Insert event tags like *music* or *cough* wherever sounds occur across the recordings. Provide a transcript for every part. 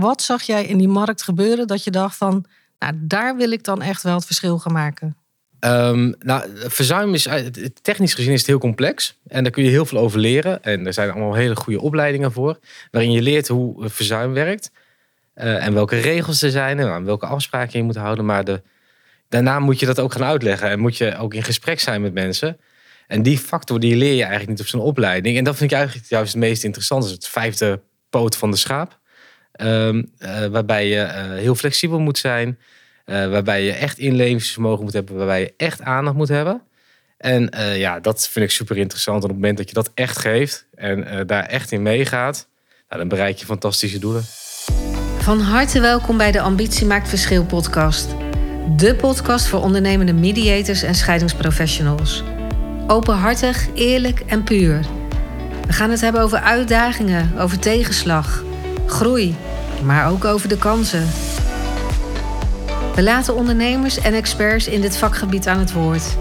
Wat zag jij in die markt gebeuren dat je dacht van, nou, daar wil ik dan echt wel het verschil gaan maken? Um, nou, verzuim is technisch gezien is het heel complex. En daar kun je heel veel over leren. En er zijn allemaal hele goede opleidingen voor. Waarin je leert hoe verzuim werkt. Uh, en welke regels er zijn. En welke afspraken je moet houden. Maar de, daarna moet je dat ook gaan uitleggen. En moet je ook in gesprek zijn met mensen. En die factor die leer je eigenlijk niet op zo'n opleiding. En dat vind ik eigenlijk juist het meest interessant. is het vijfde poot van de schaap. Um, uh, waarbij je uh, heel flexibel moet zijn. Uh, waarbij je echt inlevingsvermogen moet hebben. Waarbij je echt aandacht moet hebben. En ja, dat vind ik super interessant. En op het moment dat je dat echt geeft. En daar echt in meegaat. Nou, dan bereik je fantastische doelen. Van harte welkom bij de Ambitie Maakt Verschil podcast. De podcast voor ondernemende mediators en scheidingsprofessionals. Openhartig, eerlijk en puur. We gaan het hebben over uitdagingen, over tegenslag, groei, maar ook over de kansen. We laten ondernemers en experts in dit vakgebied aan het woord.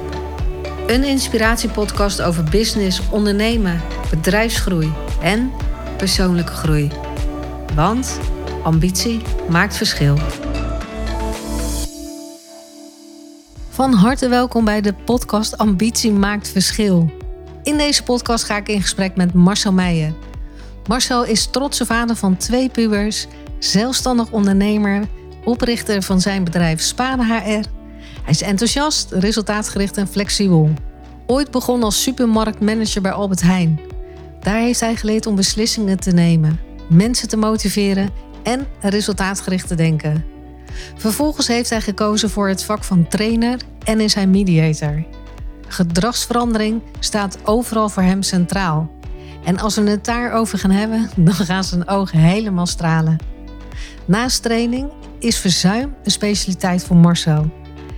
Een inspiratiepodcast over business, ondernemen, bedrijfsgroei en persoonlijke groei. Want ambitie maakt verschil. Van harte welkom bij de podcast Ambitie maakt verschil. In deze podcast ga ik in gesprek met Marcel Meijer. Marcel is trotse vader van twee pubers, zelfstandig ondernemer, oprichter van zijn bedrijf Spade HR. Hij is enthousiast, resultaatgericht en flexibel. Ooit begon als supermarktmanager bij Albert Heijn. Daar heeft hij geleerd om beslissingen te nemen, mensen te motiveren en resultaatgericht te denken. Vervolgens heeft hij gekozen voor het vak van trainer en is hij mediator. Gedragsverandering staat overal voor hem centraal. En als we het daarover gaan hebben, dan gaan zijn ogen helemaal stralen. Naast training is verzuim een specialiteit voor Marcel.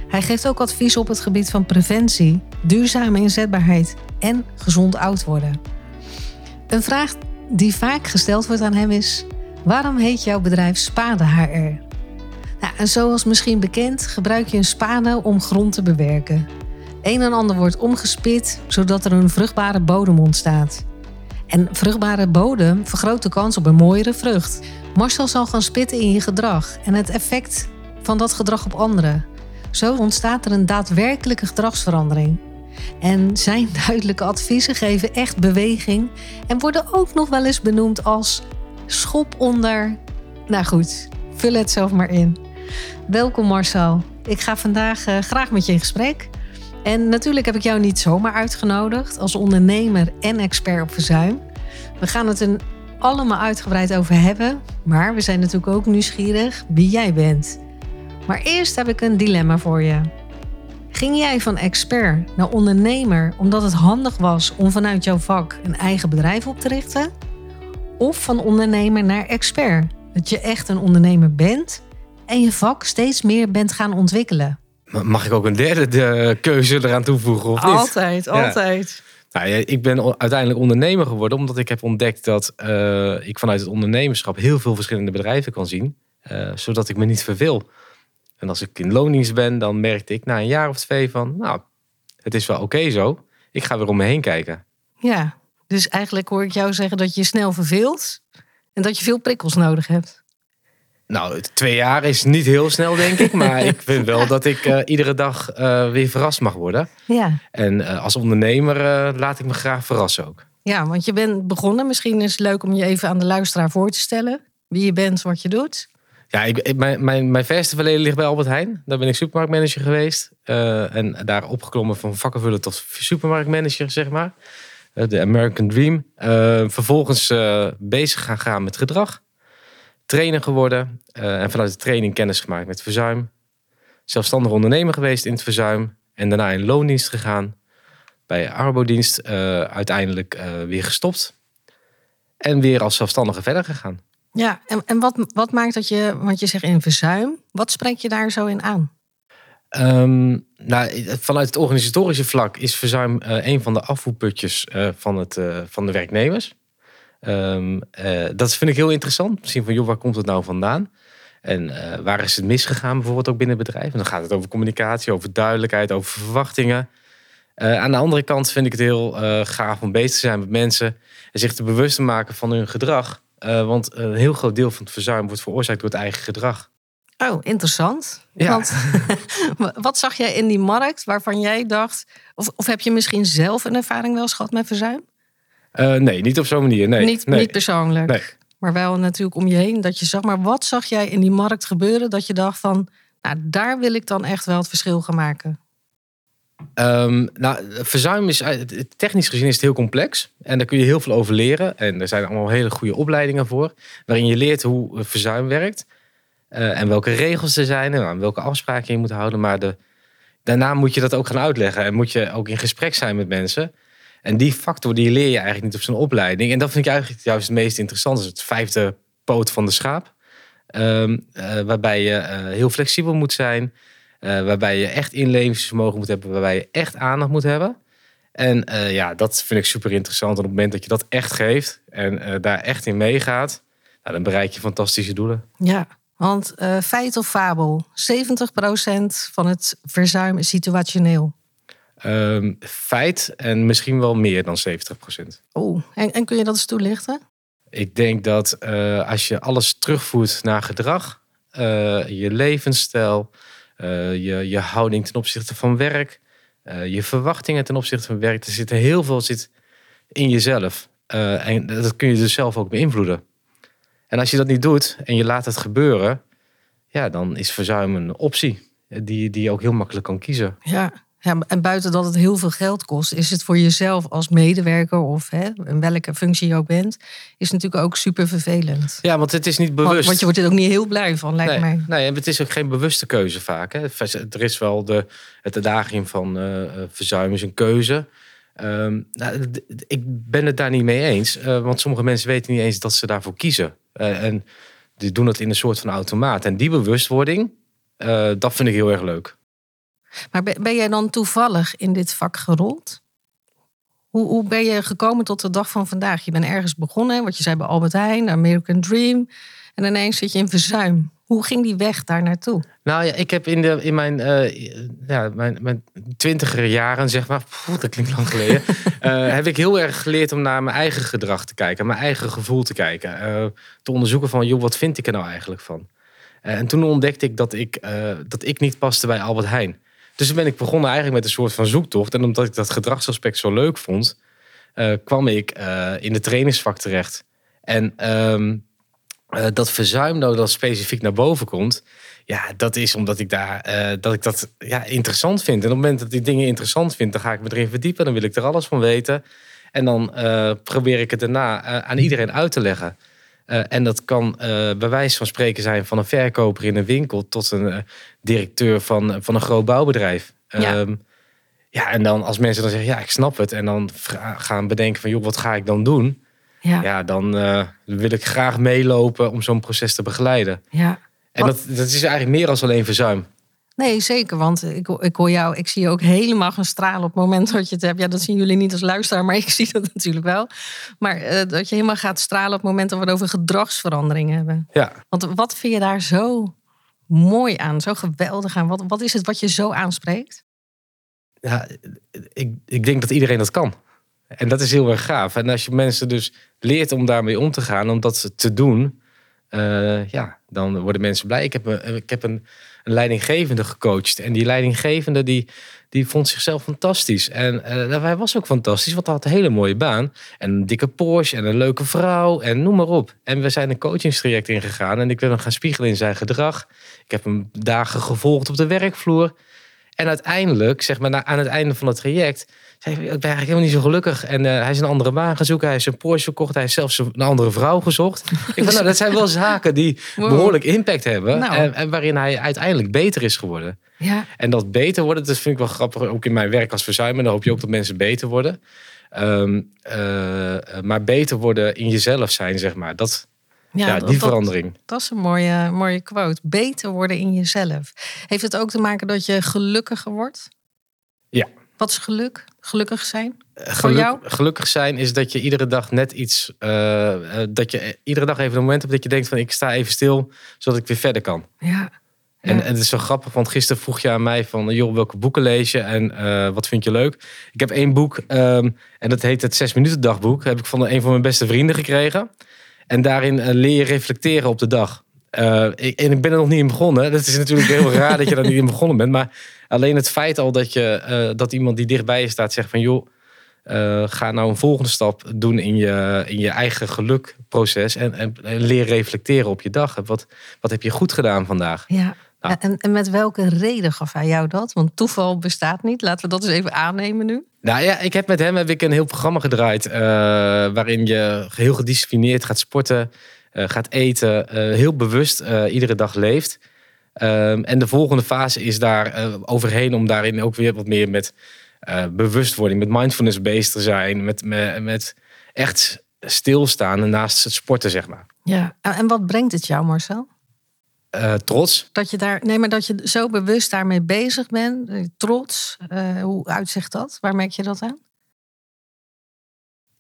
Hij geeft ook advies op het gebied van preventie, duurzame inzetbaarheid en gezond oud worden. Een vraag die vaak gesteld wordt aan hem is: waarom heet jouw bedrijf Spade HR? Nou, en zoals misschien bekend gebruik je een spade om grond te bewerken. Een en ander wordt omgespit zodat er een vruchtbare bodem ontstaat. En vruchtbare bodem vergroot de kans op een mooiere vrucht. Marcel zal gaan spitten in je gedrag en het effect van dat gedrag op anderen. Zo ontstaat er een daadwerkelijke gedragsverandering. En zijn *laughs* duidelijke adviezen geven echt beweging en worden ook nog wel eens benoemd als schop onder. Nou goed, vul het zelf maar in. Welkom Marcel. Ik ga vandaag uh, graag met je in gesprek. En natuurlijk heb ik jou niet zomaar uitgenodigd als ondernemer en expert op verzuim. We gaan het er allemaal uitgebreid over hebben, maar we zijn natuurlijk ook nieuwsgierig wie jij bent. Maar eerst heb ik een dilemma voor je. Ging jij van expert naar ondernemer omdat het handig was om vanuit jouw vak een eigen bedrijf op te richten? Of van ondernemer naar expert, dat je echt een ondernemer bent en je vak steeds meer bent gaan ontwikkelen. Mag ik ook een derde de keuze eraan toevoegen of niet? Altijd, altijd. Nou, ik ben uiteindelijk ondernemer geworden omdat ik heb ontdekt dat uh, ik vanuit het ondernemerschap heel veel verschillende bedrijven kan zien, uh, zodat ik me niet verveel. En als ik in loondienst ben, dan merkte ik na een jaar of twee van, nou, het is wel oké zo. Ik ga weer om me heen kijken. Ja, dus eigenlijk hoor ik jou zeggen dat je snel verveelt en dat je veel prikkels nodig hebt. Nou, twee jaar is niet heel snel, denk ik. Maar *laughs* ik vind wel dat ik uh, iedere dag uh, weer verrast mag worden. Ja. En uh, als ondernemer laat ik me graag verrassen ook. Ja, want je bent begonnen. Misschien is het leuk om je even aan de luisteraar voor te stellen. Wie je bent, wat je doet. Ja, ik, mijn, mijn, mijn verste verleden ligt bij Albert Heijn. Daar ben ik supermarktmanager geweest. en daar opgeklommen van vakkenvullen tot supermarktmanager, zeg maar. De American Dream. vervolgens bezig gaan gaan met gedrag trainer geworden. Uh, en vanuit de training kennis gemaakt met verzuim. Zelfstandig ondernemer geweest in het verzuim. En daarna in loondienst gegaan. Bij arbodienst uh, uiteindelijk uh, weer gestopt. En weer als zelfstandige verder gegaan. Ja, en, en wat, wat maakt dat je, want je zegt in verzuim, wat spreek je daar zo in aan? Um, nou, vanuit het organisatorische vlak is verzuim een van de afvoerputjes van, het, van de werknemers. Um, uh, dat vind ik heel interessant. Misschien van, joh, waar komt het nou vandaan? En uh, waar is het misgegaan, bijvoorbeeld ook binnen het bedrijf? En dan gaat het over communicatie, over duidelijkheid, over verwachtingen. Uh, aan de andere kant vind ik het heel gaaf om bezig te zijn met mensen en zich te bewust te maken van hun gedrag. Eh, want een heel groot deel van het verzuim wordt veroorzaakt door het eigen gedrag. Oh, interessant. Ja. Want, *laughs* wat zag jij in die markt waarvan jij dacht... Of, of heb je misschien zelf een ervaring wel eens gehad met verzuim? Eh, nee, niet op zo'n manier. Nee, niet, nee. niet persoonlijk. Nee. Maar wel natuurlijk om je heen. Dat je zag, maar wat zag jij in die markt gebeuren dat je dacht van... Nou, daar wil ik dan echt wel het verschil gaan maken. Ehm, nou, verzuim is eh, technisch gezien is het heel complex. En daar kun je heel veel over leren. En er zijn allemaal hele goede opleidingen voor. Waarin je leert hoe verzuim werkt. eh, en welke regels er zijn. En aan welke afspraken je moet houden. Maar de, daarna moet je dat ook gaan uitleggen. En moet je ook in gesprek zijn met mensen. En die factor die leer je eigenlijk niet op zo'n opleiding. En dat vind ik eigenlijk juist het meest interessant. Dat is het vijfde poot van de schaap. Ehm, eh, waarbij je eh, heel flexibel moet zijn. eh, waarbij je echt inlevingsvermogen moet hebben. Waarbij je echt aandacht moet hebben. En ja, dat vind ik super interessant. Op het moment dat je dat echt geeft. En daar echt in meegaat. Nou, dan bereik je fantastische doelen. Ja, want feit of fabel, 70% van het verzuim is situationeel. Ehm, feit en misschien wel meer dan 70%. Oh, en, en kun je dat eens toelichten? Ik denk dat eh, als je alles terugvoert naar gedrag, eh, je levensstijl, eh, je, je houding ten opzichte van werk, je verwachtingen ten opzichte van werk, er zit heel veel zit in jezelf. En dat kun je dus zelf ook beïnvloeden. En als je dat niet doet en je laat het gebeuren, ja, dan is verzuim een optie die, die je ook heel makkelijk kan kiezen. Ja. Ja, en buiten dat het heel veel geld kost, is het voor jezelf als medewerker of hè, in welke functie je ook bent, is natuurlijk ook super vervelend. Ja, want het is niet bewust. want je wordt er ook niet heel blij van, lijkt nee, mij. Nee, en het is ook geen bewuste keuze vaak. Hè. Er is wel de, het adagium van eh, verzuim is een keuze. Ehm, nou, ik ben het daar niet mee eens. eh, want sommige mensen weten niet eens dat ze daarvoor kiezen. En die doen het in een soort van automaat. En die bewustwording, dat vind ik heel erg leuk. Maar ben jij dan toevallig in dit vak gerold? Hoe, hoe ben je gekomen tot de dag van vandaag? Je bent ergens begonnen, wat je zei bij Albert Heijn, de American Dream. En ineens zit je in verzuim. Hoe ging die weg daar naartoe? Nou ja, ik heb in, de, in mijn, eh, ja, mijn, mijn twintiger jaren, zeg maar, poeh, dat klinkt lang geleden, *laughs* eh, heb ik heel erg geleerd om naar mijn eigen gedrag te kijken, mijn eigen gevoel te kijken. eh, te onderzoeken van, joh, wat vind ik er nou eigenlijk van? En toen ontdekte ik dat ik, dat ik niet paste bij Albert Heijn. Dus toen ben ik begonnen eigenlijk met een soort van zoektocht. En omdat ik dat gedragsaspect zo leuk vond, eh, kwam ik eh, in de trainingsvak terecht. En ehm, eh, dat verzuim nou dat specifiek naar boven komt, ja, dat is omdat ik daar dat ik dat ja, interessant vind. En op het moment dat ik dingen interessant vind, dan ga ik me erin verdiepen. Dan wil ik er alles van weten. En dan probeer ik het daarna aan iedereen uit te leggen. Eh, en dat kan eh, bij wijze van spreken zijn van een verkoper in een winkel tot een eh, directeur van, van een groot bouwbedrijf. Ja. Ehm, ja, en dan als mensen dan zeggen, ja, ik snap het. En dan gaan bedenken van, joh, wat ga ik dan doen? Ja, ja. Ja, dan wil ik graag meelopen om zo'n proces te begeleiden. En Wat- dat, dat is eigenlijk meer als alleen verzuim. Nee, zeker. Want ik, ik hoor jou, ik zie je ook helemaal gaan stralen op het moment dat je het hebt. Ja, dat zien jullie niet als luisteraar, maar *laughs* ik zie dat natuurlijk wel. Maar eh, dat je helemaal gaat stralen op het moment dat we het over gedragsverandering hebben. Ja, Want wat vind je daar zo mooi aan, zo geweldig aan? Wat, wat is het wat je zo aanspreekt? ja ik, ik denk dat iedereen dat kan. En dat is heel erg gaaf. En als je mensen dus leert om daarmee om te gaan, om dat te doen, eh, ja, dan worden mensen blij. Ik heb, een, ik heb een, leidinggevende gecoacht. En die leidinggevende die, die vond zichzelf fantastisch. En eh, hij was ook fantastisch, want hij had een hele mooie baan. En een dikke Porsche en een leuke vrouw en noem maar op. En we zijn een coachingstraject ingegaan. En ik ben hem gaan spiegelen in zijn gedrag. Ik heb hem dagen gevolgd op de werkvloer. En uiteindelijk, zeg maar, aan het einde van het traject, zei ik ben eigenlijk helemaal niet zo gelukkig. En eh, hij is een andere baan gaan zoeken. Hij is een Porsche gekocht. Hij heeft zelfs een andere vrouw gezocht. *laughs* ik van, nou, dat zijn wel zaken die Wow. behoorlijk impact hebben. Nou. En, en waarin hij uiteindelijk beter is geworden. Ja, En dat beter worden, dat vind ik wel grappig. Ook in mijn werk als verzuimer, dan hoop je ook dat mensen beter worden. Ehm, eh, eh, maar beter worden in jezelf zijn, zeg maar. Dat, ja, ja, die dat- verandering. Dat is een mooie, mooie quote. Beter worden in jezelf. Heeft het ook te maken dat je gelukkiger wordt? Ja. Wat is geluk? Gelukkig zijn? Geluk- jou? Gelukkig zijn is dat je iedere dag net iets. eh, eh, dat je iedere dag even een moment hebt dat je denkt van ik sta even stil, zodat ik weer verder kan. Ja. En, Ja. en het is zo grappig, want gisteren vroeg je aan mij van joh, welke boeken lees je en eh, wat vind je leuk? Ik heb één boek ehm, en dat heet het Zes Minuten Dagboek. Dat heb ik van een van mijn beste vrienden gekregen. En daarin eh, leer je reflecteren op de dag. Uh, ik, en ik ben er nog niet in begonnen. Dat is natuurlijk heel *laughs* raar dat je er niet in begonnen bent. Maar alleen het feit al dat, je, uh, dat iemand die dichtbij je staat zegt van... joh, uh, ga nou een volgende stap doen in je, in je eigen gelukproces. En, en, en leer reflecteren op je dag. Wat, wat heb je goed gedaan vandaag? Ja. Nou. En, en met welke reden gaf hij jou dat? Want toeval bestaat niet. Laten we dat eens even aannemen nu. Nou ja, ik heb met hem heb ik een heel programma gedraaid. Waarin je heel gedisciplineerd gaat sporten, gaat eten, uh, heel bewust iedere dag leeft. Ehm, en de volgende fase is daar overheen om daarin ook weer wat meer met bewustwording, met mindfulness bezig te zijn. Met, met, met echt stilstaan naast het sporten, zeg maar. Ja, en wat brengt het jou, Marcel? Uh, trots. Dat je daar, nee, maar dat je zo bewust daarmee bezig bent. Trots. Uh, hoe uitzicht dat? Waar merk je dat aan?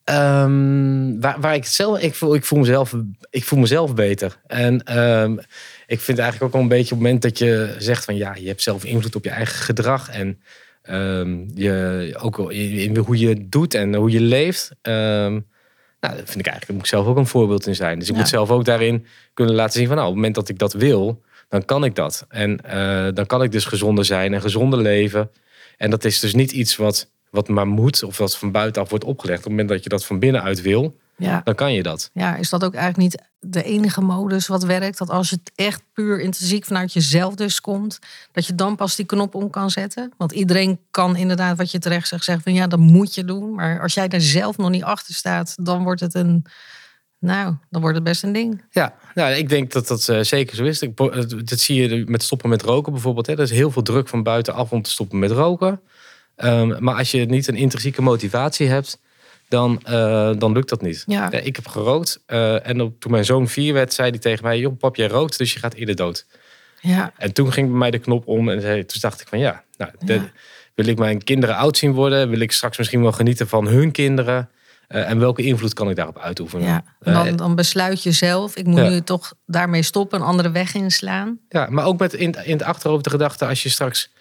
Um, waar, waar ik zelf, ik voel, ik voel mezelf, ik voel mezelf beter. En um, ik vind eigenlijk ook wel een beetje op het moment dat je zegt van ja, je hebt zelf invloed op je eigen gedrag en um, je, ook in, hoe je het doet en hoe je leeft. Nou, dat vind ik eigenlijk, daar moet ik zelf ook een voorbeeld in zijn. Dus ik ja. moet zelf ook daarin kunnen laten zien van, nou, op het moment dat ik dat wil, dan kan ik dat. En uh, dan kan ik dus gezonder zijn en gezonder leven. En dat is dus niet iets wat, wat maar moet of wat van buitenaf wordt opgelegd. Op het moment dat je dat van binnenuit wil, ja. dan kan je dat. Ja, is dat ook eigenlijk niet de enige modus wat werkt? Dat als het echt puur intrinsiek vanuit jezelf dus komt, dat je dan pas die knop om kan zetten? Want iedereen kan inderdaad, wat je terecht zegt, zeggen van ja, dat moet je doen. Maar als jij daar zelf nog niet achter staat, dan wordt het een. Nou, dan wordt het best een ding. Ja, nou, ik denk dat dat uh, zeker zo is. Dat zie je met stoppen met roken bijvoorbeeld. Hè. Er is heel veel druk van buitenaf om te stoppen met roken. Um, maar als je niet een intrinsieke motivatie hebt, dan, uh, dan lukt dat niet. Ja. ik heb gerookt. Uh, en toen mijn zoon vier werd, zei hij tegen mij: Joh, pap, jij rookt, dus je gaat eerder dood. Ja. En toen ging bij mij de knop om en zei, toen dacht ik van ja, nou, de, wil ik mijn kinderen oud zien worden? Wil ik straks misschien wel genieten van hun kinderen? Uh, en welke invloed kan ik daarop uitoefenen? Ja, dan, dan besluit je zelf, ik moet ja. nu toch daarmee stoppen, een andere weg inslaan. Ja, maar ook met in, in het achterhoofd de gedachte, als je straks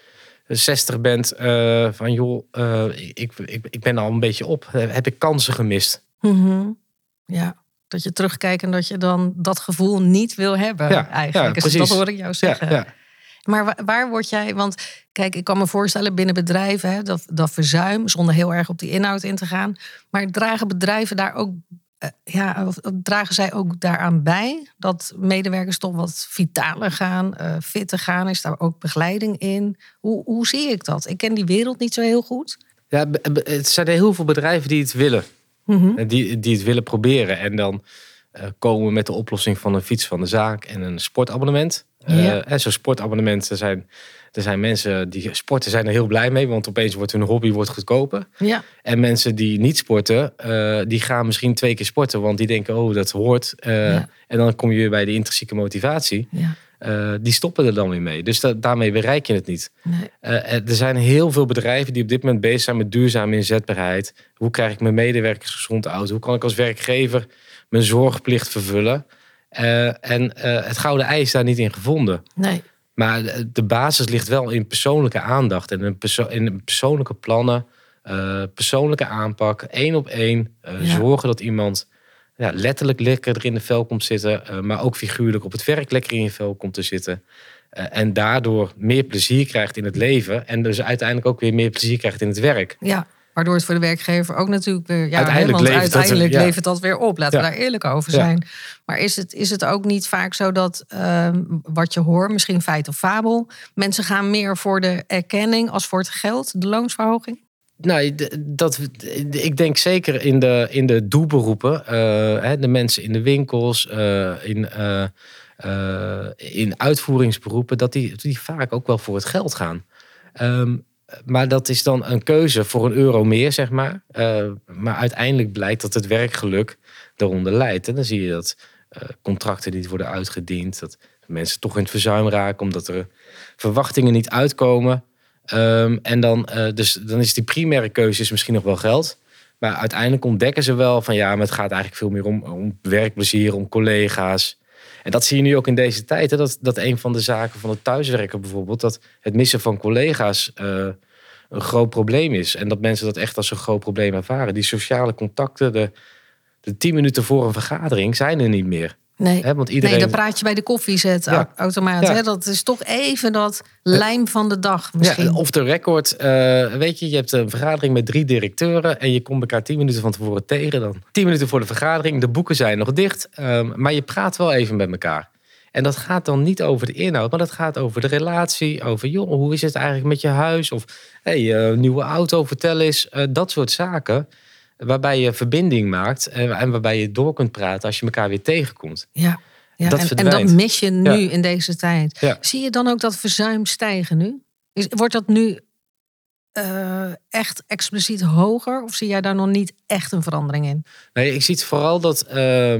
60 bent, uh, van joh, uh, ik, ik, ik ben al een beetje op. Heb ik kansen gemist? Mm -hmm. Ja, dat je terugkijkt en dat je dan dat gevoel niet wil hebben. Ja, eigenlijk. Ja, dat hoor ik jou zeggen. Ja, ja. Maar waar, waar, word jij, want kijk, ik kan me voorstellen binnen bedrijven, hè, dat, dat verzuim, zonder heel erg op die inhoud in te gaan. Maar dragen bedrijven daar ook ja, of, of dragen zij ook daaraan bij dat medewerkers toch wat vitaler gaan, uh, fitter gaan? Is daar ook begeleiding in? Hoe, hoe zie ik dat? Ik ken die wereld niet zo heel goed. Ja, het zijn er heel veel bedrijven die het willen. Mm -hmm. die, die het willen proberen. En dan uh, komen met de oplossing van een fiets van de zaak en een sportabonnement. Ja. en zo'n sportabonnement, zijn er zijn mensen die sporten zijn er heel blij mee, want opeens wordt hun hobby wordt goedkoper. Ja. En mensen die niet sporten, uh, die gaan misschien twee keer sporten, want die denken, oh, dat hoort. Uh, ja. En dan kom je weer bij de intrinsieke motivatie. Ja. Uh, die stoppen er dan weer mee. Dus daarmee bereik je het niet. Nee. er zijn heel veel bedrijven die op dit moment bezig zijn met duurzame inzetbaarheid. Hoe krijg ik mijn medewerkers gezond oud? Hoe kan ik als werkgever mijn zorgplicht vervullen? en het gouden ei is daar niet in gevonden. Nee. Maar de basis ligt wel in persoonlijke aandacht en in, perso in persoonlijke plannen, uh, persoonlijke aanpak, één op één. Uh, ja. Zorgen dat iemand ja, letterlijk lekker er in de vel komt zitten, uh, maar ook figuurlijk op het werk lekker in je vel komt te zitten. en daardoor meer plezier krijgt in het leven en dus uiteindelijk ook weer meer plezier krijgt in het werk. Ja. Waardoor het voor de werkgever ook natuurlijk weer. Ja, uiteindelijk, want levert, uiteindelijk dat, levert dat weer op. Laten we daar eerlijk over zijn. Maar is het, is het ook niet vaak zo dat ehm, wat je hoort, misschien feit of fabel, mensen gaan meer voor de erkenning als voor het geld, de loonsverhoging? Nou, dat, ik denk zeker in de, in de doelberoepen, eh, de mensen in de winkels, eh, in, eh, in uitvoeringsberoepen, dat die, die vaak ook wel voor het geld gaan. Ehm, maar dat is dan een keuze voor een euro meer, zeg maar. Eh, maar uiteindelijk blijkt dat het werkgeluk daaronder leidt. En dan zie je dat eh, contracten niet worden uitgediend, dat mensen toch in het verzuim raken omdat er verwachtingen niet uitkomen. Ehm, en dan, eh, dus, dan is die primaire keuze is misschien nog wel geld. Maar uiteindelijk ontdekken ze wel van ja, maar het gaat eigenlijk veel meer om, om werkplezier, om collega's. En dat zie je nu ook in deze tijd. Hè? Dat, dat een van de zaken van het thuiswerken bijvoorbeeld, dat het missen van collega's uh, een groot probleem is. En dat mensen dat echt als een groot probleem ervaren. Die sociale contacten, de, de tien minuten voor een vergadering zijn er niet meer. Nee. Want iedereen... nee, dan praat je bij de koffiezet Ja. automaat. Ja. Hè? Dat is toch even dat lijm van de dag misschien. Ja, of de record. eh, weet je, je hebt een vergadering met drie directeuren en je komt elkaar tien minuten van tevoren tegen. Dan tien minuten voor de vergadering, de boeken zijn nog dicht, ehm, maar je praat wel even met elkaar. En dat gaat dan niet over de inhoud, maar dat gaat over de relatie. Over, joh, hoe is het eigenlijk met je huis? Of, hey, eh, nieuwe auto, vertel eens. Eh, dat soort zaken. Waarbij je verbinding maakt en waarbij je door kunt praten als je elkaar weer tegenkomt. Ja. Ja, Dat en, en dat mis je nu Ja. in deze tijd. Ja. Zie je dan ook dat verzuim stijgen nu? Is, wordt dat nu eh, echt expliciet hoger? Of zie jij daar nog niet echt een verandering in? Nee, ik zie het vooral dat eh,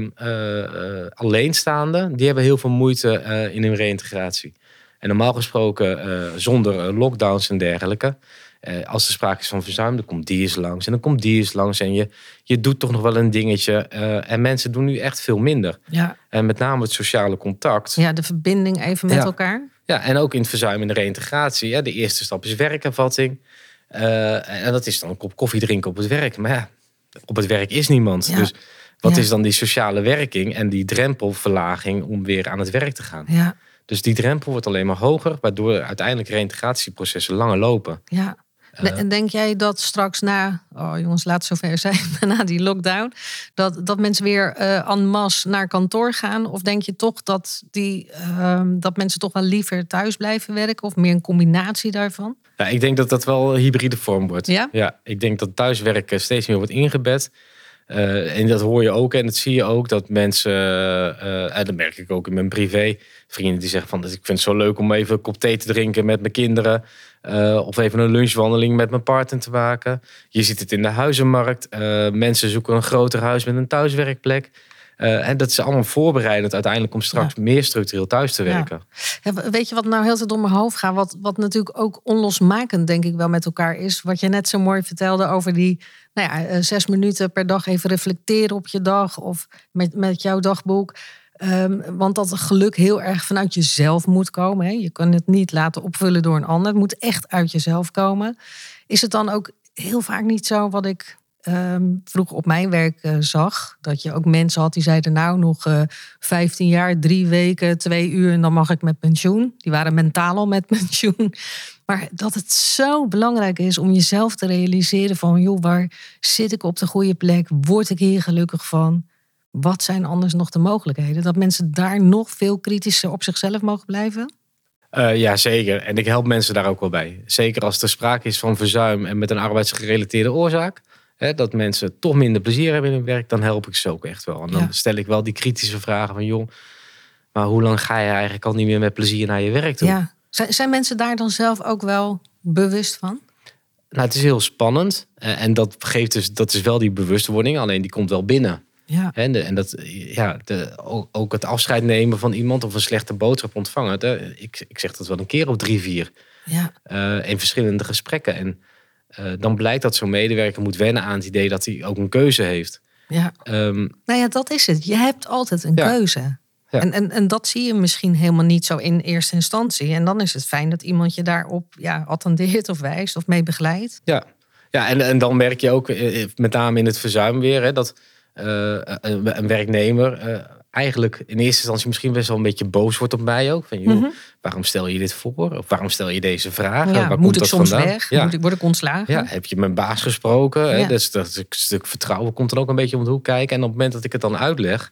alleenstaanden, die hebben heel veel moeite eh, in hun reïntegratie. En normaal gesproken, zonder lockdowns en dergelijke, eh, als er sprake is van verzuim, dan komt die eens langs en dan komt die eens langs. En je, je doet toch nog wel een dingetje. eh, en mensen doen nu echt veel minder. Ja. En met name het sociale contact. ja, de verbinding even met Ja. elkaar. Ja, en ook in het verzuim en de reïntegratie. Ja, de eerste stap is werkervatting. Eh, en dat is dan een kop koffie drinken op het werk. Maar ja, op het werk is niemand. Ja. Dus wat is dan die sociale werking en die drempelverlaging om weer aan het werk te gaan? Ja, Dus die drempel wordt alleen maar hoger, waardoor uiteindelijk reïntegratieprocessen langer lopen. ja. Eh. En denk jij dat straks na, oh jongens, laat het zover zijn, *laughs* na die lockdown, dat, dat mensen weer eh en masse naar kantoor gaan? Of denk je toch dat, die, ehm, dat mensen toch wel liever thuis blijven werken? Of meer een combinatie daarvan? Ja, ik denk dat dat wel een hybride vorm wordt. Ja? ja ik denk dat thuiswerken steeds meer wordt ingebed. Eh, en dat hoor je ook en dat zie je ook dat mensen, eh, en dat merk ik ook in mijn privé, vrienden die zeggen van ik vind het zo leuk om even een kop thee te drinken met mijn kinderen. Eh, of even een lunchwandeling met mijn partner te maken. Je ziet het in de huizenmarkt. Eh, mensen zoeken een groter huis met een thuiswerkplek. Eh, en dat is allemaal voorbereidend uiteindelijk om straks meer structureel thuis te werken. Ja, weet je wat nou heel tijd door mijn hoofd gaat? Wat, wat natuurlijk ook onlosmakend, denk ik wel, met elkaar is. Wat je net zo mooi vertelde over die nou ja, zes minuten per dag even reflecteren op je dag. Of met, met jouw dagboek. Ehm, want dat geluk heel erg vanuit jezelf moet komen. Hè? Je kan het niet laten opvullen door een ander. Het moet echt uit jezelf komen. Is het dan ook heel vaak niet zo wat ik ehm, vroeger op mijn werk eh, zag? Dat je ook mensen had die zeiden nou nog eh 15 jaar, drie weken, twee uur en dan mag ik met pensioen. Die waren mentaal al met *laughs* pensioen. Maar dat het zo belangrijk is om jezelf te realiseren van joh, waar zit ik op de goede plek? Word ik hier gelukkig van? Wat zijn anders nog de mogelijkheden? Dat mensen daar nog veel kritischer op zichzelf mogen blijven? Eh ja, zeker. En ik help mensen daar ook wel bij. Zeker als er sprake is van verzuim en met een arbeidsgerelateerde oorzaak. Hè, dat mensen toch minder plezier hebben in hun werk. Dan help ik ze ook echt wel. En dan Ja. stel ik wel die kritische vragen van... joh, maar hoe lang ga je eigenlijk al niet meer met plezier naar je werk toe? Ja. Zijn, zijn mensen daar dan zelf ook wel bewust van? Nou, het is heel spannend. Eh, en dat geeft dus, dat is wel die bewustwording. Alleen die komt wel binnen. Ja. En, de- en dat, ja, de, ook, ook het afscheid nemen van iemand of een slechte boodschap ontvangen. de- ik, ik zeg dat wel een keer of drie, vier. Ja. eh, in verschillende gesprekken. En eh, dan blijkt dat zo'n medewerker moet wennen aan het idee dat hij ook een keuze heeft. ja. Ehm, Nou ja, dat is het. Je hebt altijd een Ja. keuze. Ja. En, en, en dat zie je misschien helemaal niet zo in eerste instantie. En dan is het fijn dat iemand je daarop ja, attendeert of wijst of mee begeleidt. ja, ja en, en dan merk je ook, eh, met name in het verzuim weer, hè, dat een, een werknemer eh, eigenlijk in eerste instantie misschien best wel een beetje boos wordt op mij ook. Van, joh, Mhm. waarom stel je dit voor? Of waarom stel je deze vragen? Ja, Waar moet komt ik dat soms vandaan? weg? Ja. Moet ik, word ik ontslagen? Ja, heb je mijn baas gesproken? Hè? Ja. Dus dat stuk vertrouwen komt dan ook een beetje om de hoek kijken. En op het moment dat ik het dan uitleg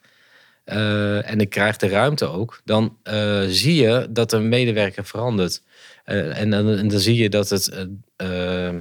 eh, en ik krijg de ruimte ook, dan eh, zie je dat een medewerker verandert. Eh, en, dan- en dan zie je dat, het, eh, eh,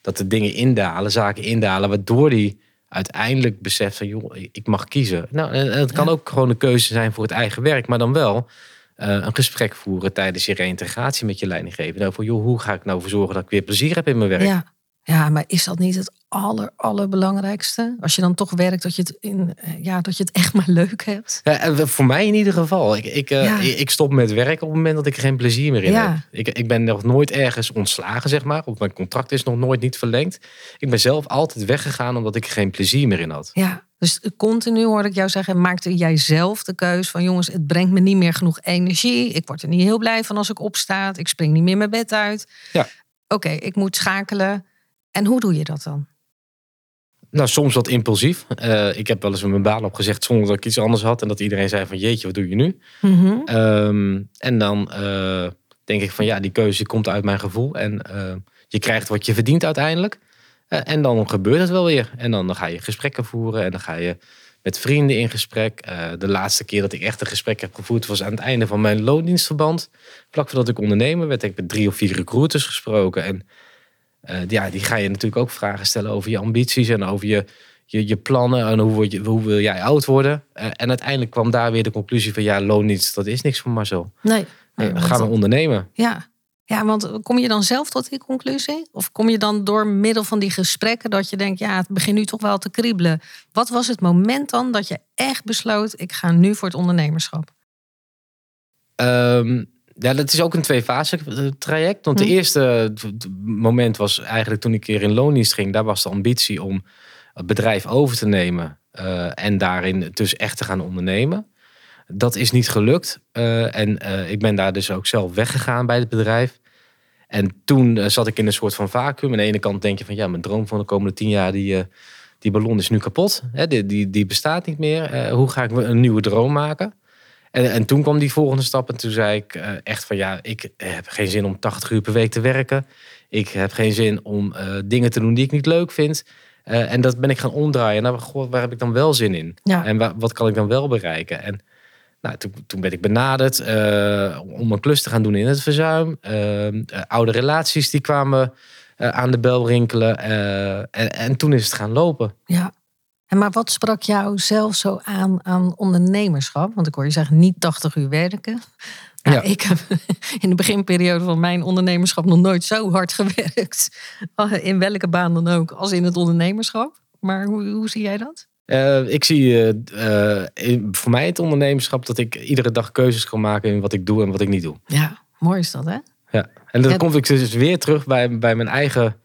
dat de dingen indalen, zaken indalen, waardoor die uiteindelijk beseft van, joh, ik mag kiezen. Nou, en, het kan Ja. ook gewoon een keuze zijn voor het eigen werk, maar dan wel eh, een gesprek voeren tijdens je reïntegratie met je leidinggever. Nou, voor, joh, hoe ga ik nou voor zorgen dat ik weer plezier heb in mijn werk? Ja. ja, maar is dat niet het aller, allerbelangrijkste? Als je dan toch werkt, dat je het, in, eh, ja, dat je het echt maar leuk hebt. Ja, en voor mij in ieder geval. Ik, ik, eh, ik stop met werk op het moment dat ik er geen plezier meer in Ja. heb. Ik, ik ben nog nooit ergens ontslagen, zeg maar. Of mijn contract is nog nooit niet verlengd. Ik ben zelf altijd weggegaan omdat ik er geen plezier meer in had. Ja, dus continu hoor ik jou zeggen, maakte jij zelf de keus van jongens, het brengt me niet meer genoeg energie. Ik word er niet heel blij van als ik opsta. Ik spring niet meer mijn bed uit. Ja. Oké, ik moet schakelen. En hoe doe je dat dan? Nou, soms wat impulsief. Uh, ik heb wel eens mijn baan opgezegd zonder dat ik iets anders had. En dat iedereen zei van jeetje, wat doe je nu? Mhm. Um, en dan uh, denk ik van ja, die keuze komt uit mijn gevoel. En uh, je krijgt wat je verdient uiteindelijk. en dan gebeurt het wel weer. En dan, dan ga je gesprekken voeren. En dan ga je met vrienden in gesprek. de laatste keer dat ik echt een gesprek heb gevoerd was aan het einde van mijn loondienstverband. Vlak voordat ik ondernemer werd, heb ik met drie of vier recruiters gesproken. En uh, ja, die ga je natuurlijk ook vragen stellen over je ambities en over je, je, je plannen en hoe, je, hoe wil jij oud worden. Uh, en uiteindelijk kwam daar weer de conclusie van ja, loondienst, dat is niks voor Marcel. Nee. nee uh, gaan we ondernemen. Ja. ja, want kom je dan zelf tot die conclusie? Of kom je dan door middel van die gesprekken dat je denkt, ja, het begint nu toch wel te kriebelen. Wat was het moment dan dat je echt besloot, ik ga nu voor het ondernemerschap? Um, ja, dat is ook een twee-fase traject. Want het hm. eerste moment was eigenlijk toen ik keer in loondienst ging. Daar was de ambitie om het bedrijf over te nemen. Uh, en daarin dus echt te gaan ondernemen. Dat is niet gelukt. Uh, en uh, ik ben daar dus ook zelf weggegaan bij het bedrijf. En toen zat ik in een soort van vacuüm. Aan de ene kant denk je van ja, mijn droom van de komende tien jaar, die, die ballon is nu kapot. Hè, die, die, die bestaat niet meer. hoe ga ik een nieuwe droom maken? En, en toen kwam die volgende stap en toen zei ik uh, echt van ja, ik heb geen zin om 80 uur per week te werken. Ik heb geen zin om uh, dingen te doen die ik niet leuk vind. Uh, en dat ben ik gaan omdraaien. Nou, goh, waar heb ik dan wel zin in? Ja. En wa wat kan ik dan wel bereiken? En nou, toen, toen ben ik benaderd om een klus te gaan doen in het verzuim. oude relaties die kwamen aan de bel rinkelen. En, en toen is het gaan lopen. Ja. En maar wat sprak jou zelf zo aan aan ondernemerschap? Want ik hoor je zeggen niet 80 uur werken. Nou, ja. Ik heb *laughs* in de beginperiode van mijn ondernemerschap nog nooit zo hard gewerkt. In welke baan dan ook, als in het ondernemerschap. Maar hoe, hoe zie jij dat? Uh, ik zie uh, uh, voor mij het ondernemerschap dat ik iedere dag keuzes kan maken in wat ik doe en wat ik niet doe. Ja, mooi is dat hè? Ja, en dan ja. kom ik dus weer terug bij, bij mijn eigen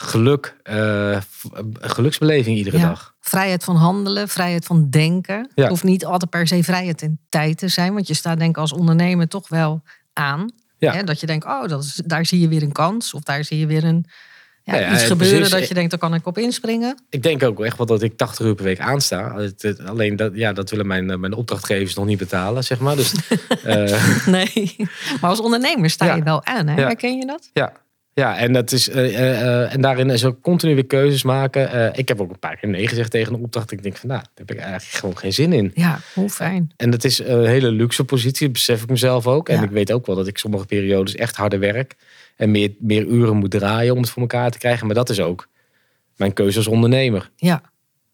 geluk, geluksbeleving iedere ja. dag vrijheid van handelen, vrijheid van denken. Het hoeft niet altijd per se vrijheid in tijd te zijn. Want je staat denk ik als ondernemer toch wel aan. Ja. Hè, dat je denkt, oh, dat is, daar zie je weer een kans. Of daar zie je weer een, ja, ja, iets gebeuren precies. dat je denkt, daar kan ik op inspringen. Ik denk ook echt wel dat ik 80 uur per week aansta. Alleen dat, ja, dat willen mijn, mijn opdrachtgevers nog niet betalen, zeg maar. Dus, uh... *laughs* Nee, maar als ondernemer sta je wel aan, hè? herken je dat? Ja, ja, en, dat is, uh, uh, en daarin is ook continu weer keuzes maken. Uh, ik heb ook een paar keer nee gezegd tegen een opdracht. Ik denk van, nou, daar heb ik eigenlijk gewoon geen zin in. Ja, hoe fijn. En dat is een hele luxe positie, besef ik mezelf ook. En ja. ik weet ook wel dat ik sommige periodes echt harder werk. En meer, meer uren moet draaien om het voor elkaar te krijgen. Maar dat is ook mijn keuze als ondernemer. Ja,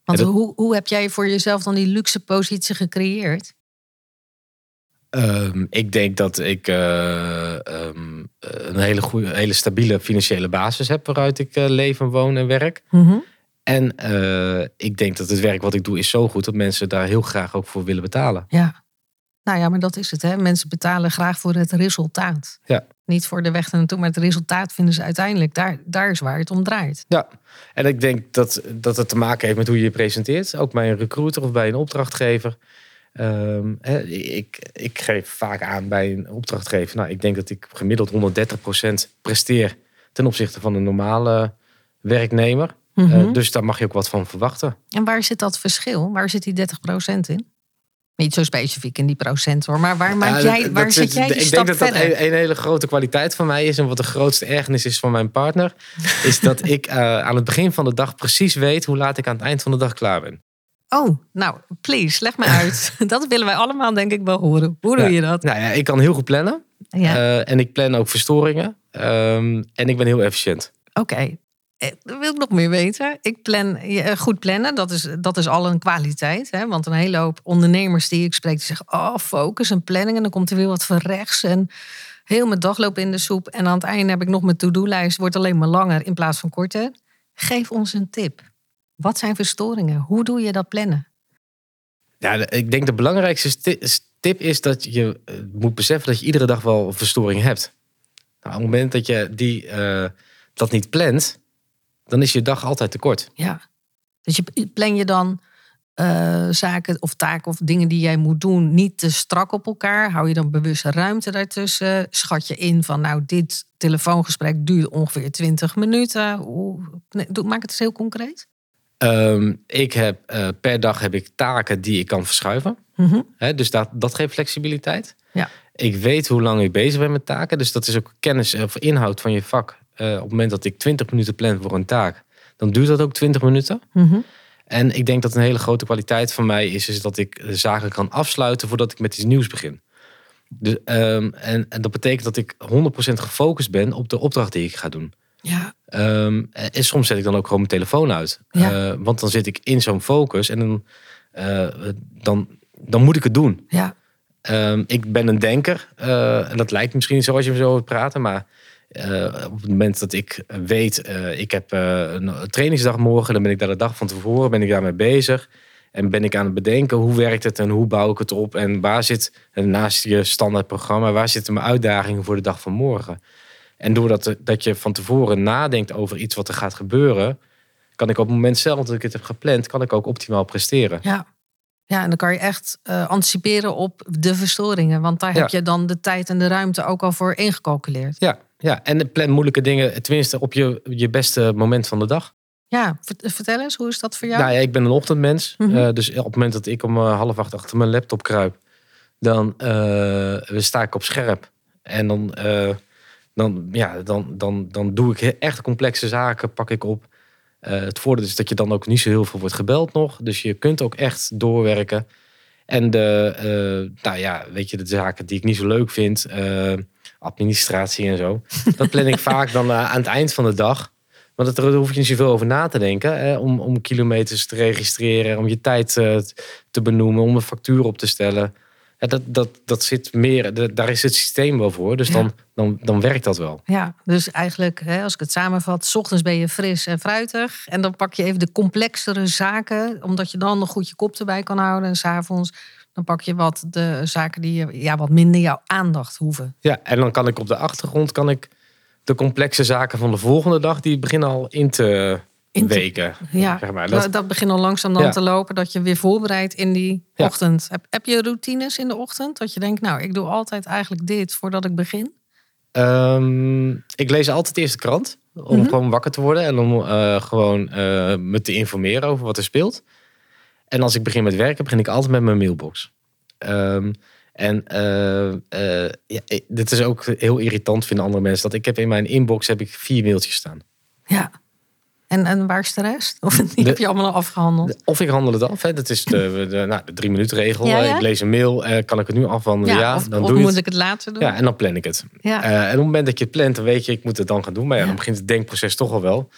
want dat... hoe, hoe heb jij voor jezelf dan die luxe positie gecreëerd? Um, ik denk dat ik uh, um, een hele, goede, hele stabiele financiële basis heb waaruit ik uh, leef en woon en werk. Mm -hmm. En uh, ik denk dat het werk wat ik doe is zo goed dat mensen daar heel graag ook voor willen betalen. Ja, nou ja, maar dat is het. Hè? Mensen betalen graag voor het resultaat. Ja. Niet voor de weg naartoe, maar het resultaat vinden ze uiteindelijk. Daar, daar is waar het om draait. Ja, en ik denk dat, dat het te maken heeft met hoe je je presenteert. Ook bij een recruiter of bij een opdrachtgever. Um, ik, ik geef vaak aan bij een opdrachtgever. Nou, ik denk dat ik gemiddeld 130% presteer ten opzichte van een normale werknemer. Mm -hmm. uh, dus daar mag je ook wat van verwachten. En waar zit dat verschil? Waar zit die 30% in? Niet zo specifiek in die procent hoor, maar waar, maak jij, waar zit jij die Ik stap denk dat verder? dat een, hele grote kwaliteit van mij is. En wat de grootste ergernis is van mijn partner. is dat *laughs* ik uh, aan het begin van de dag precies weet hoe laat ik aan het eind van de dag klaar ben. Oh, nou, please, leg me uit. *laughs* dat willen wij allemaal denk ik wel horen. Hoe doe ja, je dat? Nou ja, ik kan heel goed plannen. Ja. Uh, en ik plan ook verstoringen. Um, en ik ben heel efficiënt. Oké. Okay. Dat wil ik nog meer weten. Ik plan, goed plannen, dat is, dat is al een kwaliteit. Hè? Want een hele hoop ondernemers die ik spreek, die zeggen... oh, focus en planning en dan komt er weer wat van rechts. En heel mijn dag loopt in de soep. En aan het einde heb ik nog mijn to-do-lijst. Wordt alleen maar langer in plaats van korter. Geef ons een tip. Wat zijn verstoringen? Hoe doe je dat plannen? Ja, ik denk de belangrijkste tip is dat je moet beseffen dat je iedere dag wel een verstoring hebt. Nou, op het moment dat je die, uh, dat niet plant, dan is je dag altijd te kort. Ja, dus je plan je dan uh, zaken of taken of dingen die jij moet doen niet te strak op elkaar? Hou je dan bewuste ruimte daartussen? Schat je in van nou, dit telefoongesprek duurt ongeveer 20 minuten? Hoe, nee, maak het eens heel concreet. Ehm, ik heb, eh, per dag heb ik taken die ik kan verschuiven. Mhm. Dus dat, dat geeft flexibiliteit. Ja. Ik weet hoe lang ik bezig ben met taken. Dus dat is ook kennis of inhoud van je vak. Eh, op het moment dat ik 20 minuten plan voor een taak, dan duurt dat ook 20 minuten. Mhm. En ik denk dat een hele grote kwaliteit van mij is, is dat ik zaken kan afsluiten voordat ik met iets nieuws begin. Dus, ehm, en, en dat betekent dat ik 100% gefocust ben op de opdracht die ik ga doen. Ja, Ehm, en soms zet ik dan ook gewoon mijn telefoon uit. Ja. Eh, want dan zit ik in zo'n focus en dan, eh, dan, dan moet ik het doen. ja, Ehm, ik ben een denker. eh, en dat lijkt misschien niet zo als je me zo hoort praten. Maar op het moment dat ik weet, ik heb een trainingsdag morgen. Dan ben ik daar de dag van tevoren ben ik daarmee bezig. En ben ik aan het bedenken hoe werkt het en hoe bouw ik het op. En waar zit, naast je standaard programma, waar zitten mijn uitdagingen voor de dag van morgen. En doordat dat je van tevoren nadenkt over iets wat er gaat gebeuren. Kan ik op het moment zelf dat ik het heb gepland, kan ik ook optimaal presteren. ja. Ja, en dan kan je echt eh, anticiperen op de verstoringen. Want daar heb je dan de tijd en de ruimte ook al voor ingecalculeerd. Ja, ja, en plan moeilijke dingen, tenminste op je, je beste moment van de dag. Ja, vert- vertel eens, hoe is dat voor jou? Nou ja, ik ben een ochtendmens. Mhm. Eh, dus op het moment dat ik om eh, half acht achter mijn laptop kruip, dan sta ik op scherp. En dan, dan, ja, dan, dan, dan doe ik echt complexe zaken, pak ik op. Eh, het voordeel is dat je dan ook niet zo heel veel wordt gebeld nog. Dus je kunt ook echt doorwerken. En de, eh, nou ja, weet je, de zaken die ik niet zo leuk vind, eh, administratie en zo, *laughs* dat plan ik vaak dan aan het eind van de dag. Want daar hoef je niet zoveel over na te denken. Hè? Om, om kilometers te registreren, om je tijd te benoemen, om een factuur op te stellen. Ja, dat, dat, dat zit meer, de- daar is het systeem wel voor. Dus Ja. dan, dan, dan werkt dat wel. Ja, dus eigenlijk, hè, als ik het samenvat, 's ochtends ben je fris en fruitig. En dan pak je even de complexere zaken, omdat je dan nog goed je kop erbij kan houden. En s'avonds, dan pak je wat de zaken die ja, wat minder jouw aandacht hoeven. Ja, en dan kan ik op de achtergrond kan ik de complexe zaken van de volgende dag, die beginnen al in te In weken. Ja, Zeg maar, dat, dat- dat begint al langzaam dan Ja. te lopen, dat je weer voorbereidt in die Ja. ochtend. Heb, heb je routines in de ochtend? Dat je denkt, nou, ik doe altijd eigenlijk dit voordat ik begin. Ehm, ik lees altijd eerst de krant. Om Mhm. gewoon wakker te worden. En om eh, gewoon eh, me te informeren over wat er speelt. En als ik begin met werken, begin ik altijd met mijn mailbox. Ehm, en eh, ja, dit is ook heel irritant vinden andere mensen. Dat ik heb in mijn inbox heb ik vier mailtjes staan. Ja. En, en waar is de rest? Of die De- heb je allemaal al afgehandeld? Of ik handel het af. Hè. Dat is de, de, nou, de drie minuten regel. Ja, ja. Ik lees een mail. eh, kan ik het nu afhandelen? Ja, of, dan of doe moet het. ik het later doen? Ja, en dan plan ik het. Ja. Eh, en op het moment dat je het plant, dan weet je, ik moet het dan gaan doen. Maar ja, dan begint het denkproces toch al wel.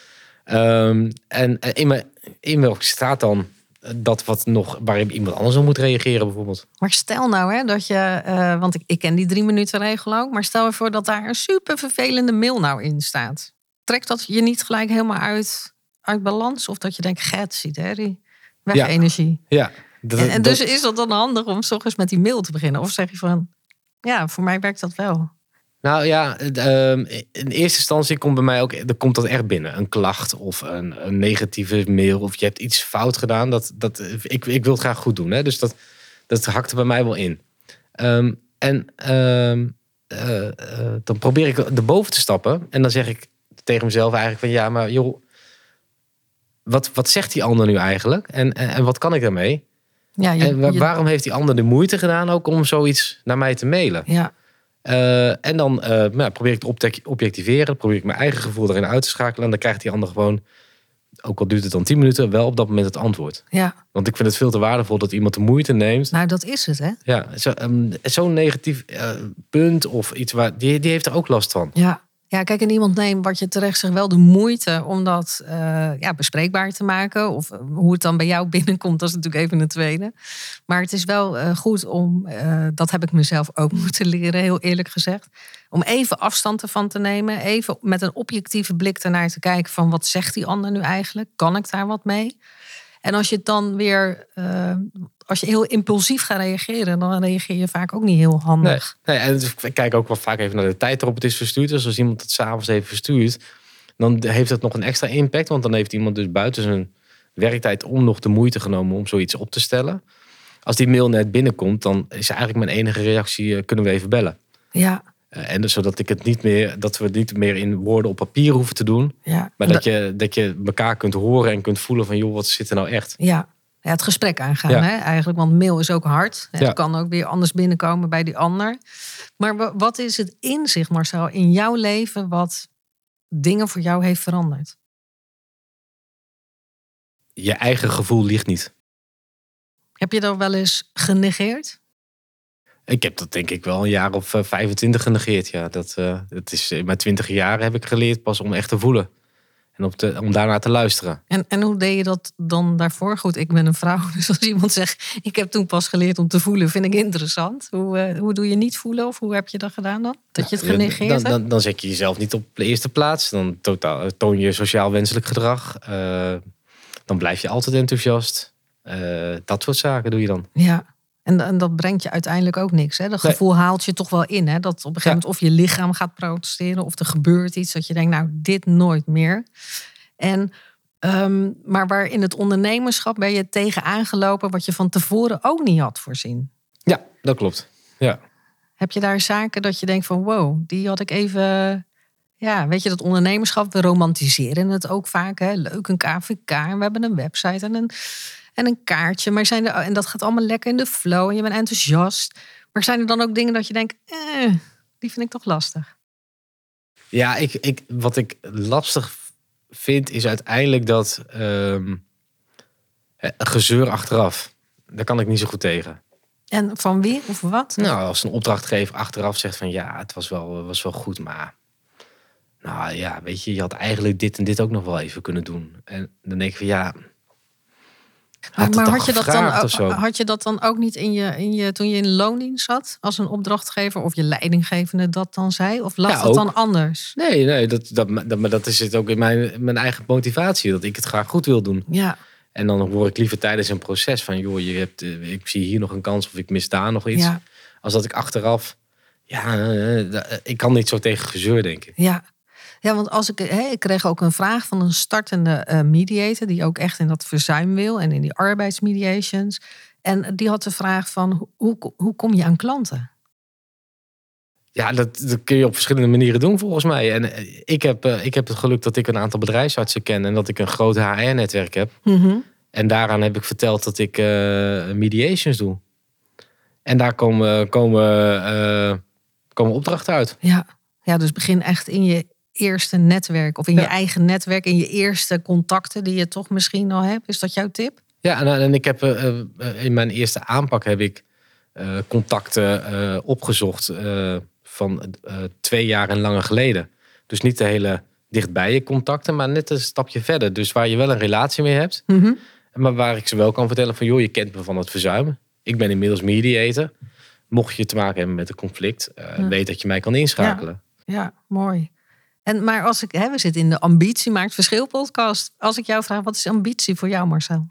Ehm, en eh, in mijn e-mail staat dan eh, dat wat nog, waar iemand anders op moet reageren bijvoorbeeld. Maar stel nou hè, dat je, eh, want ik, ik ken die drie minuten regel ook, maar stel je voor dat daar een super vervelende mail nou in staat. Trekt dat je niet gelijk helemaal uit, uit balans? Of dat je denkt, get, ziet hè, die weg Ja. energie. Ja, dat, En, en dat- dus is dat dan handig om s ochtends met die mail te beginnen? Of zeg je van, ja, voor mij werkt dat wel. Nou ja, ehm, in eerste instantie komt bij mij ook, er komt dat echt binnen. Een klacht of een, een negatieve mail of je hebt iets fout gedaan. Dat, dat, ik, ik wil het graag goed doen. Hè? Dus dat, dat hakt er bij mij wel in. Ehm, en ehm, eh, eh, dan probeer ik erboven te stappen. En dan zeg ik tegen mezelf eigenlijk van ja, maar joh, wat, wat zegt die ander nu eigenlijk? En, en, en wat kan ik daarmee? Ja, je, En waarom heeft die ander de moeite gedaan ook om zoiets naar mij te mailen? ja, Eh, en dan eh, nou, probeer ik te objectiveren. Probeer ik mijn eigen gevoel erin uit te schakelen. En dan krijgt die ander gewoon, ook al duurt het dan 10 minuten, wel op dat moment het antwoord. ja, Want ik vind het veel te waardevol dat iemand de moeite neemt. nou dat is het hè. Ja, zo- ehm, zo'n negatief eh, punt of iets waar, die, die heeft er ook last van. Ja. Ja, kijk, en iemand neemt wat je terecht zegt wel de moeite om dat eh, ja, bespreekbaar te maken. Of eh, hoe het dan bij jou *laughs* binnenkomt, dat is natuurlijk even een tweede. Maar het is wel eh, goed om, dat heb ik mezelf ook *laughs* moeten leren, heel eerlijk gezegd. Om even afstand ervan te nemen. Even met een objectieve blik ernaar te kijken van wat zegt die ander nu eigenlijk? Kan ik daar wat mee? En als je het dan weer, als je heel impulsief gaat reageren, dan reageer je vaak ook niet heel Nee, handig. nee, en dus ik kijk ook wel vaak even naar de tijd waarop het is verstuurd. Dus als iemand het s'avonds even verstuurt, dan heeft het nog een extra impact. Want dan heeft iemand dus buiten zijn werktijd om nog de moeite genomen om zoiets op te stellen. Als die mail net binnenkomt, dan is eigenlijk mijn enige reactie, eh, kunnen we even bellen. Ja, Eh, en dus zodat ik het niet meer, dat we het niet meer in woorden op papier hoeven te doen. Ja. Maar dat je, dat je elkaar kunt horen en kunt voelen van joh, wat zit er nou echt? Ja. Ja, het gesprek aangaan Ja. hè, eigenlijk. Want mail is ook hard. Het Ja. kan ook weer anders binnenkomen bij die ander. Maar wa- wat is het inzicht, Marcel, in jouw leven wat dingen voor jou heeft veranderd? Je eigen gevoel ligt niet. Heb je dat wel eens genegeerd? Ik heb dat denk ik wel een jaar of eh, 25 genegeerd. Ja, dat, eh, dat is, in mijn 20 jaar heb ik geleerd pas om echt te voelen. En op te, om daarnaar te luisteren. En, en hoe deed je dat dan daarvoor? Goed, ik ben een vrouw, *laughs* dus als iemand zegt... ik heb toen pas geleerd om te voelen, vind ik interessant. Hoe, eh, hoe doe je niet voelen of hoe heb je dat gedaan dan? Dat je het genegeerd dan, hebt? dan, dan zet je jezelf niet op de eerste plaats. Dan totaal, toon je sociaal wenselijk gedrag. Eh, dan blijf je altijd enthousiast. Eh, dat soort zaken doe je dan. Ja, en, en dat brengt je uiteindelijk ook niks. Hè? Dat Nee. gevoel haalt je toch wel in. Hè? Dat op een gegeven moment of je lichaam gaat protesteren... of er gebeurt iets dat je denkt, nou, dit nooit meer. En, ehm, maar waar in het ondernemerschap ben je tegen aangelopen... wat je van tevoren ook niet had voorzien. Ja, dat klopt. Ja. Heb je daar zaken dat je denkt van wow, die had ik even. Ja, weet je, dat ondernemerschap, we romantiseren het ook vaak. Hè? Leuk, een KVK en we hebben een website en een, en een kaartje. Maar zijn er, en dat gaat allemaal lekker in de flow en je bent enthousiast. Maar zijn er dan ook dingen dat je denkt, eh, die vind ik toch lastig? Ja, ik, ik, wat ik lastig vind is uiteindelijk dat ehm, eh, gezeur achteraf. Daar kan ik niet zo goed tegen. En van wie of wat? Nou, als een opdrachtgever achteraf zegt van ja, het was wel, was wel goed, maar nou ja, weet je, je had eigenlijk dit en dit ook nog wel even kunnen doen. En dan denk ik van ja, Maar, het had, je dat dan, had je dat dan ook niet in je, in je, toen je in loondienst zat? Als een opdrachtgever of je leidinggevende dat dan zei? Of lag Ja, ook. dan anders? Nee, nee, dat, dat, dat, maar dat is het ook in mijn, mijn eigen motivatie, dat ik het graag goed wil doen. Ja, En dan hoor ik liever tijdens een proces van, joh, je hebt, eh, ik zie hier nog een kans of ik mis daar nog iets. ja. Als dat ik achteraf, ja, eh, da- ik kan niet zo tegen gezeur, denk ik. Ja. Ja, want als ik, hè, ik kreeg ook een vraag van een startende eh, mediator, die ook echt in dat verzuim wil en in die arbeidsmediations. En die had de vraag van hoe- hoe, kom je aan klanten? Ja, dat, dat kun je op verschillende manieren doen volgens mij. En eh, ik heb, eh, ik heb het geluk dat ik een aantal bedrijfsartsen ken en dat ik een groot HR-netwerk heb. En daaraan heb ik verteld dat ik mediations doe. En daar komen, komen, komen opdrachten uit. Ja. ja, dus begin echt in je eerste netwerk of in je eigen netwerk, in je eerste contacten die je toch misschien al hebt. Is dat jouw tip? Ja, en, en ik heb eh, eh, in mijn eerste aanpak heb ik eh, contacten opgezocht van twee jaar en langer geleden. Dus niet de hele dichtbij je contacten, maar net een stapje verder. Dus waar je wel een relatie mee hebt, maar waar ik ze wel kan vertellen van joh, je kent me van het verzuimen. Ik ben inmiddels mediator. Mocht je te maken hebben met een conflict, Ja. weet dat je mij kan inschakelen. Ja, mooi. En, maar als ik, hè, we zitten in de Ambitie Maakt Verschil podcast. Als ik jou vraag, wat is ambitie voor jou, Marcel?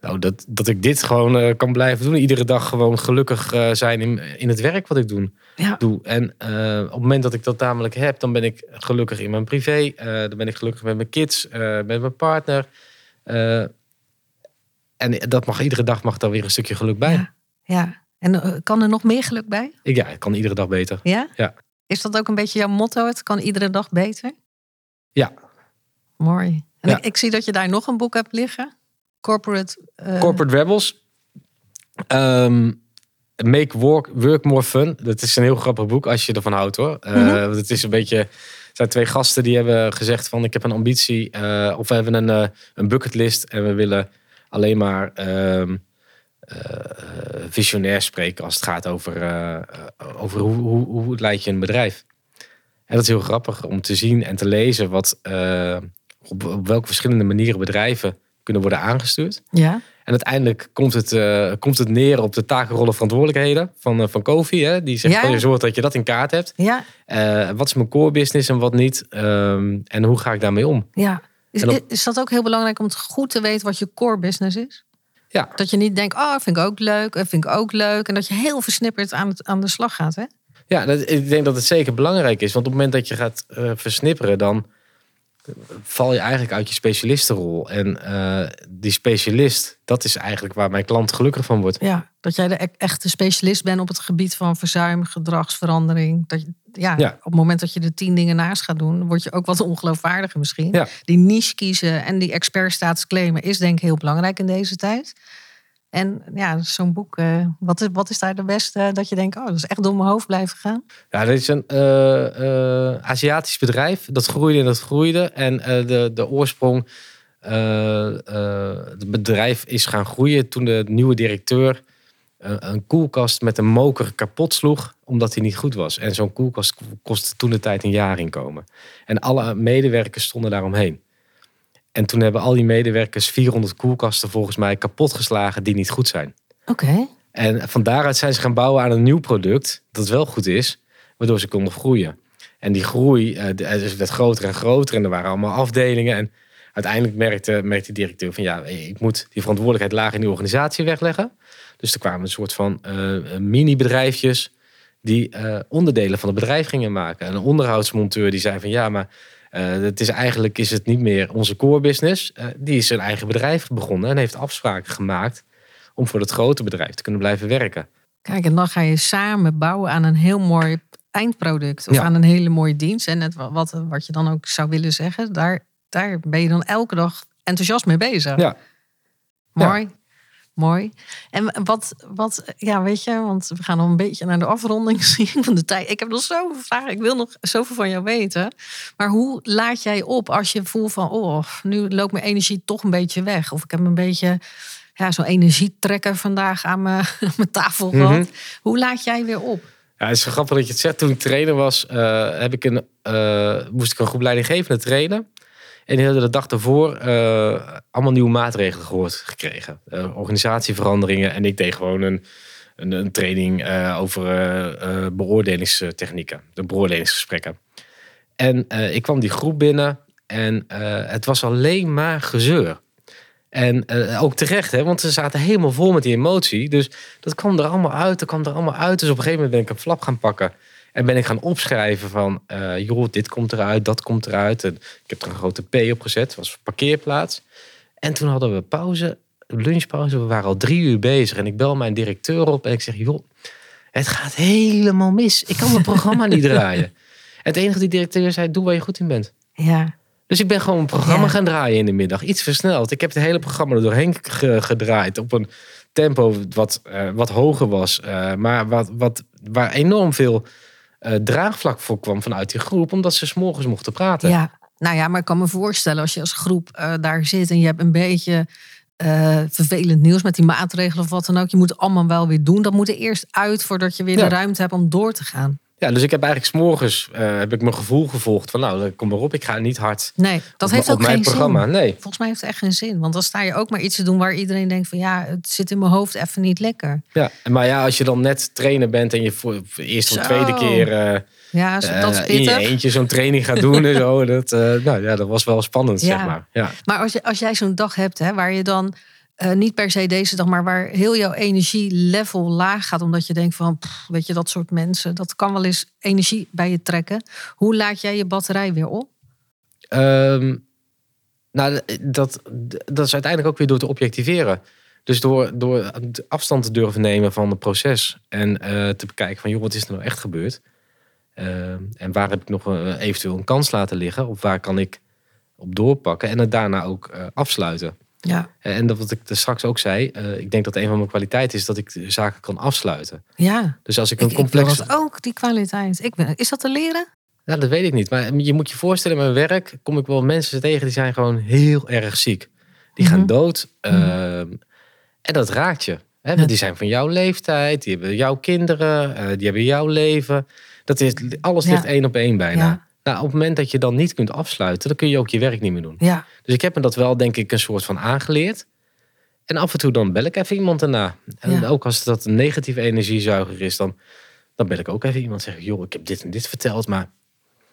Nou, dat, dat ik dit gewoon eh, kan blijven doen. Iedere dag gewoon gelukkig eh, zijn in, in het werk wat ik doe. Ja. doe. En eh, op het moment dat ik dat namelijk heb, dan ben ik gelukkig in mijn privé. dan ben ik gelukkig met mijn kids, met mijn partner. En dat mag iedere dag mag daar weer een stukje geluk bij. Ja. ja. En kan er nog meer geluk bij? Ik, ja, ik kan iedere dag beter. Ja? Ja. Is dat ook een beetje jouw motto? Het kan iedere dag beter? Ja. Mooi. En Ja. ik, ik zie dat je daar nog een boek hebt liggen. Corporate. eh, Corporate Rebels. Ehm, Make work, work More Fun. Dat is een heel grappig boek als je ervan houdt hoor. Want Het is een beetje... Er zijn twee gasten die hebben gezegd van ik heb een ambitie. eh, of we hebben een, een bucketlist en we willen alleen maar ehm, eh, visionair spreken als het gaat over, eh, eh, over hoe, hoe, hoe leid je een bedrijf. En dat is heel grappig om te zien en te lezen wat, eh, op, op welke verschillende manieren bedrijven kunnen worden aangestuurd. Ja. En uiteindelijk komt het, eh, komt het neer op de takenrollen verantwoordelijkheden van, eh, van Kofi. Hè? Die zegt Ja. van je zorgt dat je dat in kaart hebt. Ja. Eh, wat is mijn core business en wat niet? Ehm, en hoe ga ik daarmee om? ja. Is, op- is dat ook heel belangrijk om het goed te weten wat je core business is? Ja, Dat je niet denkt, oh, vind ik ook leuk, dat vind ik ook leuk. En dat je heel versnipperd aan, het, aan de slag gaat. Hè? ja dat, ik denk dat het zeker belangrijk is. Want op het moment dat je gaat eh, versnipperen, dan val je eigenlijk uit je specialistenrol. En eh, die specialist, dat is eigenlijk waar mijn klant gelukkig van wordt. Ja. Dat jij de e- echte specialist bent op het gebied van verzuim, gedragsverandering. Dat je, ja, Ja. op het moment dat je de tien dingen naast gaat doen, word je ook wat ongeloofwaardiger misschien. Ja. Die niche kiezen en die expertstatus claimen is denk ik heel belangrijk in deze tijd. En ja, zo'n boek, eh, wat, is, wat is daar de beste dat je denkt, oh, dat is echt door mijn hoofd blijven gaan? Ja, dit is een eh, eh, Aziatisch bedrijf. Dat groeide en dat groeide. En eh, de, de oorsprong, eh, eh, het bedrijf is gaan groeien toen de nieuwe directeur een koelkast met een moker kapot sloeg, omdat hij niet goed was. En zo'n koelkast kostte toen de tijd een jaar inkomen. En alle medewerkers stonden daaromheen. En toen hebben al die medewerkers 400 koelkasten volgens mij kapotgeslagen die niet goed zijn. Oké. En van daaruit zijn ze gaan bouwen aan een nieuw product dat wel goed is, waardoor ze konden groeien. En die groei het werd groter en groter en er waren allemaal afdelingen. En uiteindelijk merkte, merkte de directeur van ja, ik moet die verantwoordelijkheid laag in die organisatie wegleggen. Dus er kwamen een soort van eh, mini-bedrijfjes die eh, onderdelen van het bedrijf gingen maken. En een onderhoudsmonteur die zei van ja, maar eh, het is eigenlijk is het niet meer onze core business. Eh, die is zijn eigen bedrijf begonnen en heeft afspraken gemaakt om voor het grote bedrijf te kunnen blijven werken. Kijk, en dan ga je samen bouwen aan een heel mooi eindproduct. Of Ja. aan een hele mooie dienst. En het, wat, wat je dan ook zou willen zeggen, daar, daar ben je dan elke dag enthousiast mee bezig. Ja. Mooi. Mooi. En wat, wat, ja, weet je, want we gaan nog een beetje naar de afronding *laughs* zien van de tijd. Ik heb nog zoveel vragen. Ik wil nog zoveel van jou weten. Maar hoe laat jij op als je voelt van, oh, nu loopt mijn energie toch een beetje weg? Of ik heb een beetje, ja, zo'n energietrekker vandaag aan mijn, *laughs* aan mijn tafel Mhm. gehad. Hoe laat jij weer op? Ja, het is zo grappig dat je het zegt. Toen ik trainer was, eh, heb ik een, eh, moest ik een groep leidinggevenden trainen. En die hadden de dag daarvoor eh, allemaal nieuwe maatregelen gehoord gekregen. Eh, organisatieveranderingen. En ik deed gewoon een, een, een training eh, over beoordelingstechnieken. De beoordelingsgesprekken. En ik kwam die groep binnen en het was alleen maar gezeur. En ook terecht, hè, want ze zaten helemaal vol met die emotie. Dus dat kwam er allemaal uit, dat kwam er allemaal uit. Dus op een gegeven moment ben ik een flap gaan pakken. En ben ik gaan opschrijven van, eh, joh, dit komt eruit, dat komt eruit. En ik heb er een grote P op gezet, was parkeerplaats. En toen hadden we pauze, lunchpauze. We waren al drie uur bezig. En ik bel mijn directeur op en ik zeg, joh, het gaat helemaal mis. Ik kan mijn *laughs* programma niet draaien. En het enige die directeur zei, doe waar je goed in bent. Ja, Dus ik ben gewoon een programma Ja. gaan draaien in de middag. Iets versneld. Ik heb het hele programma er doorheen ge- gedraaid. Op een tempo wat, eh, wat hoger was. eh, maar wat, wat, waar enorm veel draagvlak voor kwam vanuit die groep. Omdat ze s'morgens mochten praten. ja. Nou ja, maar ik kan me voorstellen als je als groep eh, daar zit en je hebt een beetje eh, vervelend nieuws met die maatregelen of wat dan ook. Je moet het allemaal wel weer doen. Dat moet er eerst uit voordat je weer Ja. de ruimte hebt om door te gaan. Ja, dus ik heb eigenlijk s'morgens eh heb ik mijn gevoel gevolgd. Van nou, kom maar op. Ik ga niet hard Nee, dat op, heeft op ook mijn geen programma. zin. Nee. Volgens mij heeft het echt geen zin. Want dan sta je ook maar iets te doen waar iedereen denkt van ja, het zit in mijn hoofd even niet lekker. Ja, maar ja, als je dan net trainer bent en je voor, voor eerst of tweede keer eh, Ja, zo- dat is eh, in je eentje zo'n training gaat doen en zo. *laughs* Dat, eh, nou ja, dat was wel spannend, Ja. zeg maar. Ja. Maar als, je, als jij zo'n dag hebt hè, waar je dan eh, niet per se deze dag, maar waar heel jouw energielevel laag gaat, omdat je denkt van, weet je, dat soort mensen, dat kan wel eens energie bij je trekken. Hoe laat jij je batterij weer op? Ehm, nou, dat, dat is uiteindelijk ook weer door te objectiveren. Dus door, door afstand te durven nemen van het proces. En eh, te bekijken van, joh, wat is er nou echt gebeurd? Ehm, en waar heb ik nog een, eventueel een kans laten liggen? Of waar kan ik op doorpakken? En het daarna ook eh, afsluiten. Ja, En dat wat ik er straks ook zei. eh, ik denk dat een van mijn kwaliteiten is dat ik zaken kan afsluiten. ja. Dus als ik Ik, een ik complex... dat ook, die kwaliteit. Ik ben, is dat te leren? Ja, dat weet ik niet. Maar je moet je voorstellen, in mijn werk kom ik wel mensen tegen die zijn gewoon heel erg ziek. Die gaan Mhm. dood. ehm, en dat raakt je. Hè? Ja. Die zijn van jouw leeftijd, die hebben jouw kinderen, eh, die hebben jouw leven. Dat is, alles Ja. ligt één op één bijna. Ja. Nou, op het moment dat je dan niet kunt afsluiten, dan kun je ook je werk niet meer doen. Ja, Dus ik heb me dat wel, denk ik, een soort van aangeleerd. En af en toe dan bel ik even iemand daarna. En Ja. ook als dat een negatieve energiezuiger is, dan, dan bel ik ook even iemand. Zeg ik, joh, ik heb dit en dit verteld, maar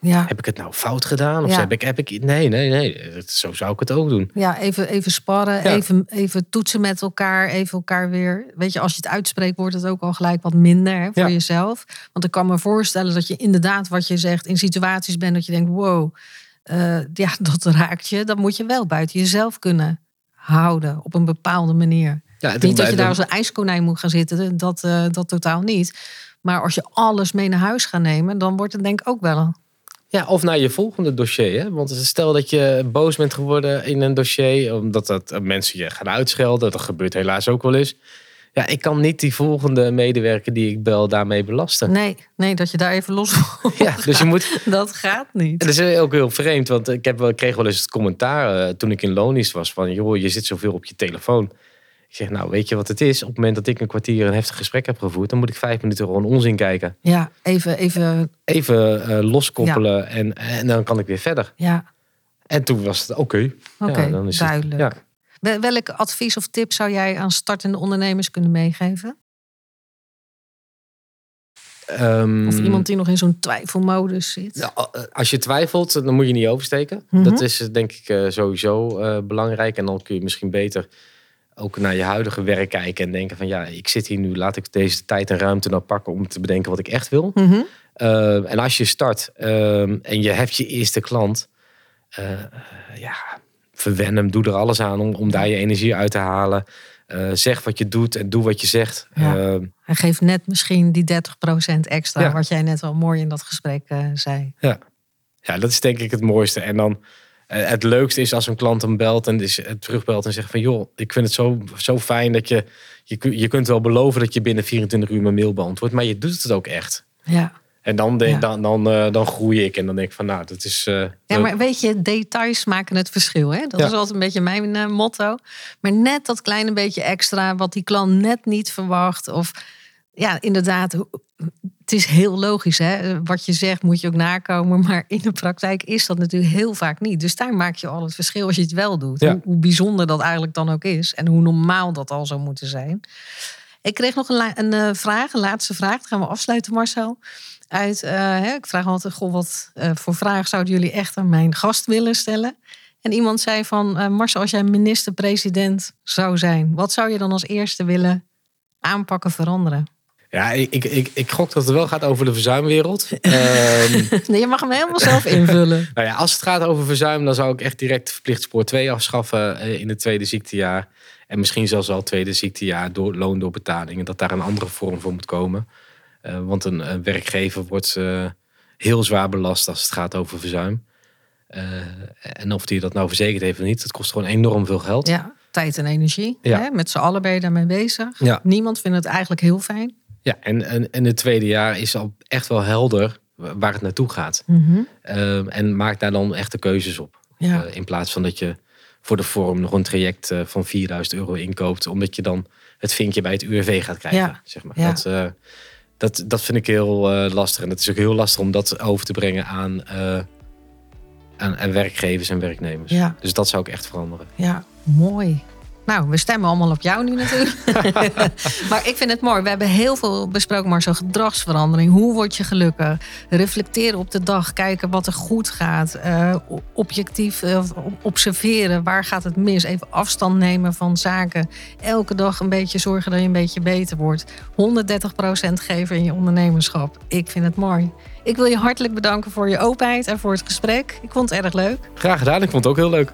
ja. heb ik het nou fout gedaan? Of Ja. heb ik, heb ik... Nee, nee, nee. Dat- Zo zou ik het ook doen. Ja, even, even sparren, Ja. even, even toetsen met elkaar, even elkaar weer. Weet je, als je het uitspreekt, wordt het ook al gelijk wat minder hè, voor jezelf. Want ik kan me voorstellen dat je inderdaad, wat je zegt, in situaties bent dat je denkt: wow, eh, ja, *laughs* dat raakt je. Dan moet je wel buiten jezelf kunnen houden op een bepaalde manier. Ja, Niet dat je daar als een ijskonijn moet gaan zitten, dat, eh, dat totaal niet. Maar als je alles mee naar huis gaat nemen, dan wordt het denk ik ook wel. Ja, of naar je volgende dossier. Hè? Want stel dat je boos bent geworden in een dossier, omdat dat, eh, mensen je gaan uitschelden. Dat gebeurt helaas ook wel eens. Ja, ik kan niet die volgende medewerker die ik bel daarmee belasten. Nee, nee, dat je daar even los *laughs* Ja, dus je moet. *laughs* Dat gaat niet. En dat is ook heel vreemd, want ik, heb wel, ik kreeg wel eens het commentaar eh, toen ik in Lonisch was: van joh, je zit zoveel op je telefoon. Ik zeg, nou, weet je wat het is? Op het moment dat ik een kwartier een heftig gesprek heb gevoerd, dan moet ik vijf minuten gewoon onzin kijken. Ja, even, even, Even eh, loskoppelen en, en dan kan ik weer verder. ja, En toen was het oké. oké, Ja, dan is het- duidelijk. ja. Wel- Welk advies of tip zou jij aan startende ondernemers kunnen meegeven? Ehm, Of iemand die nog in zo'n twijfelmodus zit? nou, eh, als je twijfelt, dan moet je niet oversteken. Mhm. Dat is eh, denk ik eh, sowieso eh, belangrijk. En dan kun je misschien beter ook naar je huidige werk kijken en denken van ja, ik zit hier nu, laat ik deze tijd en ruimte nou pakken om te bedenken wat ik echt wil. Mhm. Uh, en als je start ehm, en je hebt je eerste klant, uh, ja, verwen hem, doe er alles aan om, om daar je energie uit te halen. Uh, zeg wat je doet en doe wat je zegt. Ja. Uh, Hij geeft net misschien die 30% extra, Ja. wat jij net al mooi in dat gesprek eh, zei. ja. ja, dat is denk ik het mooiste. En dan eh, het leukste is als een klant hem belt en dus, eh, terugbelt en zegt van joh, ik vind het zo, zo fijn dat je, je, kun- je kunt wel beloven dat je binnen 24 uur mijn mail beantwoordt, maar je doet het ook echt. Ja. En dan, Ja. dan, dan, eh, dan groei ik en dan denk ik van nou, dat is... eh, Ja, maar weet je, details maken het verschil. Hè? Dat Ja. is altijd een beetje mijn eh, motto. Maar net dat kleine beetje extra, wat die klant net niet verwacht. Of ja, inderdaad, het is heel logisch. Hè? Wat je zegt moet je ook nakomen. *laughs* Maar in de praktijk is dat natuurlijk heel vaak niet. Dus daar maak je al het verschil als je het wel doet. Ja. Hoe, hoe bijzonder dat eigenlijk dan ook is. En hoe normaal dat al zou moeten zijn. Ik kreeg nog een, een eh, vraag, een laatste vraag. Dat gaan we afsluiten, Marcel. Uit, eh, hè, ik vraag altijd, goh, wat eh, voor vragen zouden jullie echt aan mijn gast willen stellen? En iemand zei van, Marcel, als jij minister-president zou zijn, wat zou je dan als eerste willen aanpakken, veranderen? Ja, ik, ik, ik, ik gok dat het wel gaat over de verzuimwereld. Ehm, *laughs* Nee, je mag hem helemaal zelf invullen. nou ja, als het gaat over verzuim, dan zou ik echt direct verplicht spoor 2 afschaffen eh, in het tweede ziektejaar. En misschien zelfs al het tweede ziektejaar door loon door betaling. En dat daar een andere vorm voor moet komen. Eh, want een, een werkgever wordt eh, heel zwaar belast als het gaat over verzuim. En of die dat nou verzekerd heeft of niet, dat kost gewoon enorm veel geld. Ja, tijd en energie. Ja. Hè? Met z'n allen ben je daarmee bezig. Ja. Niemand vindt het eigenlijk heel fijn. Ja, en, en, en het tweede jaar is al echt wel helder waar het naartoe gaat. Mhm. Ehm, en maak daar dan echte keuzes op. Ja. Eh, in plaats van dat je voor de vorm nog een traject eh, van 4000 euro inkoopt. Omdat je dan het vinkje bij het UWV gaat krijgen. Ja. Zeg maar. Ja. Dat, eh, dat, dat vind ik heel lastig. En het is ook heel lastig om dat over te brengen aan, aan, aan werkgevers en werknemers. Ja. Dus dat zou ik echt veranderen. Ja, mooi. Nou, we stemmen allemaal op jou nu natuurlijk. *laughs* maar ik vind het mooi. We hebben heel veel besproken, maar zo gedragsverandering. Hoe word je gelukkig? Reflecteren op de dag. Kijken wat er goed gaat. eh, objectief eh, observeren. Waar gaat het mis? Even afstand nemen van zaken. Elke dag een beetje zorgen dat je een beetje beter wordt. 130% geven in je ondernemerschap. Ik vind het mooi. Ik wil je hartelijk bedanken voor je openheid en voor het gesprek. Ik vond het erg leuk. Graag gedaan. Ik vond het ook heel leuk.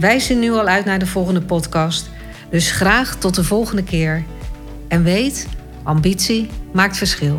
Wij zien nu al uit naar de volgende podcast. Dus graag tot de volgende keer. En weet, ambitie maakt verschil.